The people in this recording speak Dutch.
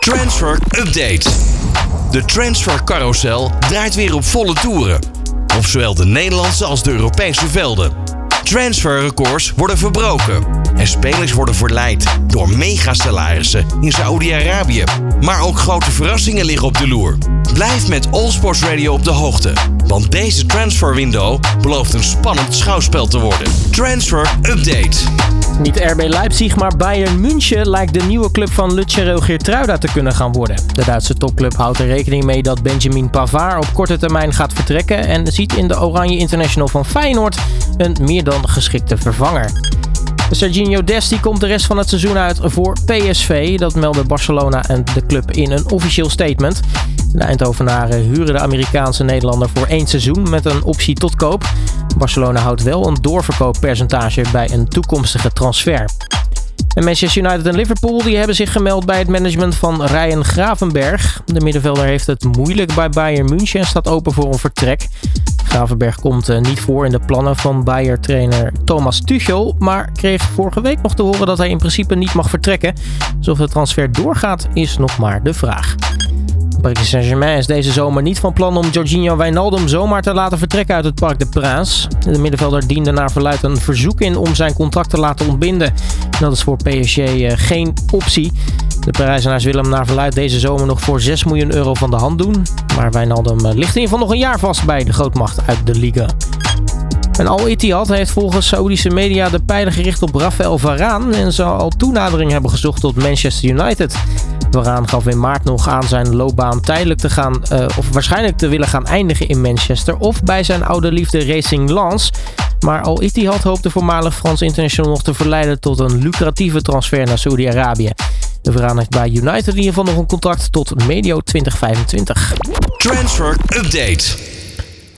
Transfer Update. De transfer carousel draait weer op volle toeren. Op zowel de Nederlandse als de Europese velden. Transferrecords worden verbroken. En spelers worden verleid door megasalarissen in Saoedi-Arabië. Maar ook grote verrassingen liggen op de loer. Blijf met All Sports Radio op de hoogte. Want deze transferwindow belooft een spannend schouwspel te worden. Transfer Update. Niet RB Leipzig, maar Bayern München lijkt de nieuwe club van Lucero Geertruida te kunnen gaan worden. De Duitse topclub houdt er rekening mee dat Benjamin Pavard op korte termijn gaat vertrekken en ziet in de Oranje International van Feyenoord een meer dan geschikte vervanger. Serginho Desti komt de rest van het seizoen uit voor PSV. Dat meldde Barcelona en de club in een officieel statement. De Eindhovenaren huren de Amerikaanse Nederlander voor één seizoen met een optie tot koop. Barcelona houdt wel een doorverkooppercentage bij een toekomstige transfer. En Manchester United en Liverpool die hebben zich gemeld bij het management van Ryan Gravenberg. De middenvelder heeft het moeilijk bij Bayern München en staat open voor een vertrek. Gravenberg komt eh, niet voor in de plannen van Bayer-trainer Thomas Tuchel, maar kreeg vorige week nog te horen dat hij in principe niet mag vertrekken. Dus of de transfer doorgaat is nog maar de vraag. Paris Saint-Germain is deze zomer niet van plan om Jorginho Wijnaldum zomaar te laten vertrekken uit het Parc de Princes. De middenvelder diende naar verluid een verzoek in om zijn contract te laten ontbinden. Dat is voor PSG eh, geen optie. De Parijzenaars willen hem naar verluid deze zomer nog voor 6 miljoen euro van de hand doen. Maar Wijnaldum eh, ligt in ieder geval nog een jaar vast bij de grootmacht uit de Liga. En Al Ittihad heeft volgens Saoedische media de pijlen gericht op Rafael Varaan en zou al toenadering hebben gezocht tot Manchester United. Varaan gaf in maart nog aan zijn loopbaan tijdelijk te gaan, uh, of waarschijnlijk te willen gaan eindigen in Manchester of bij zijn oude liefde Racing Lens. Maar Al Ittihad hoopt de voormalig Frans international nog te verleiden tot een lucratieve transfer naar Saudi-Arabië. De heeft bij United in ieder geval nog een contract tot medio 2025. Transfer Update.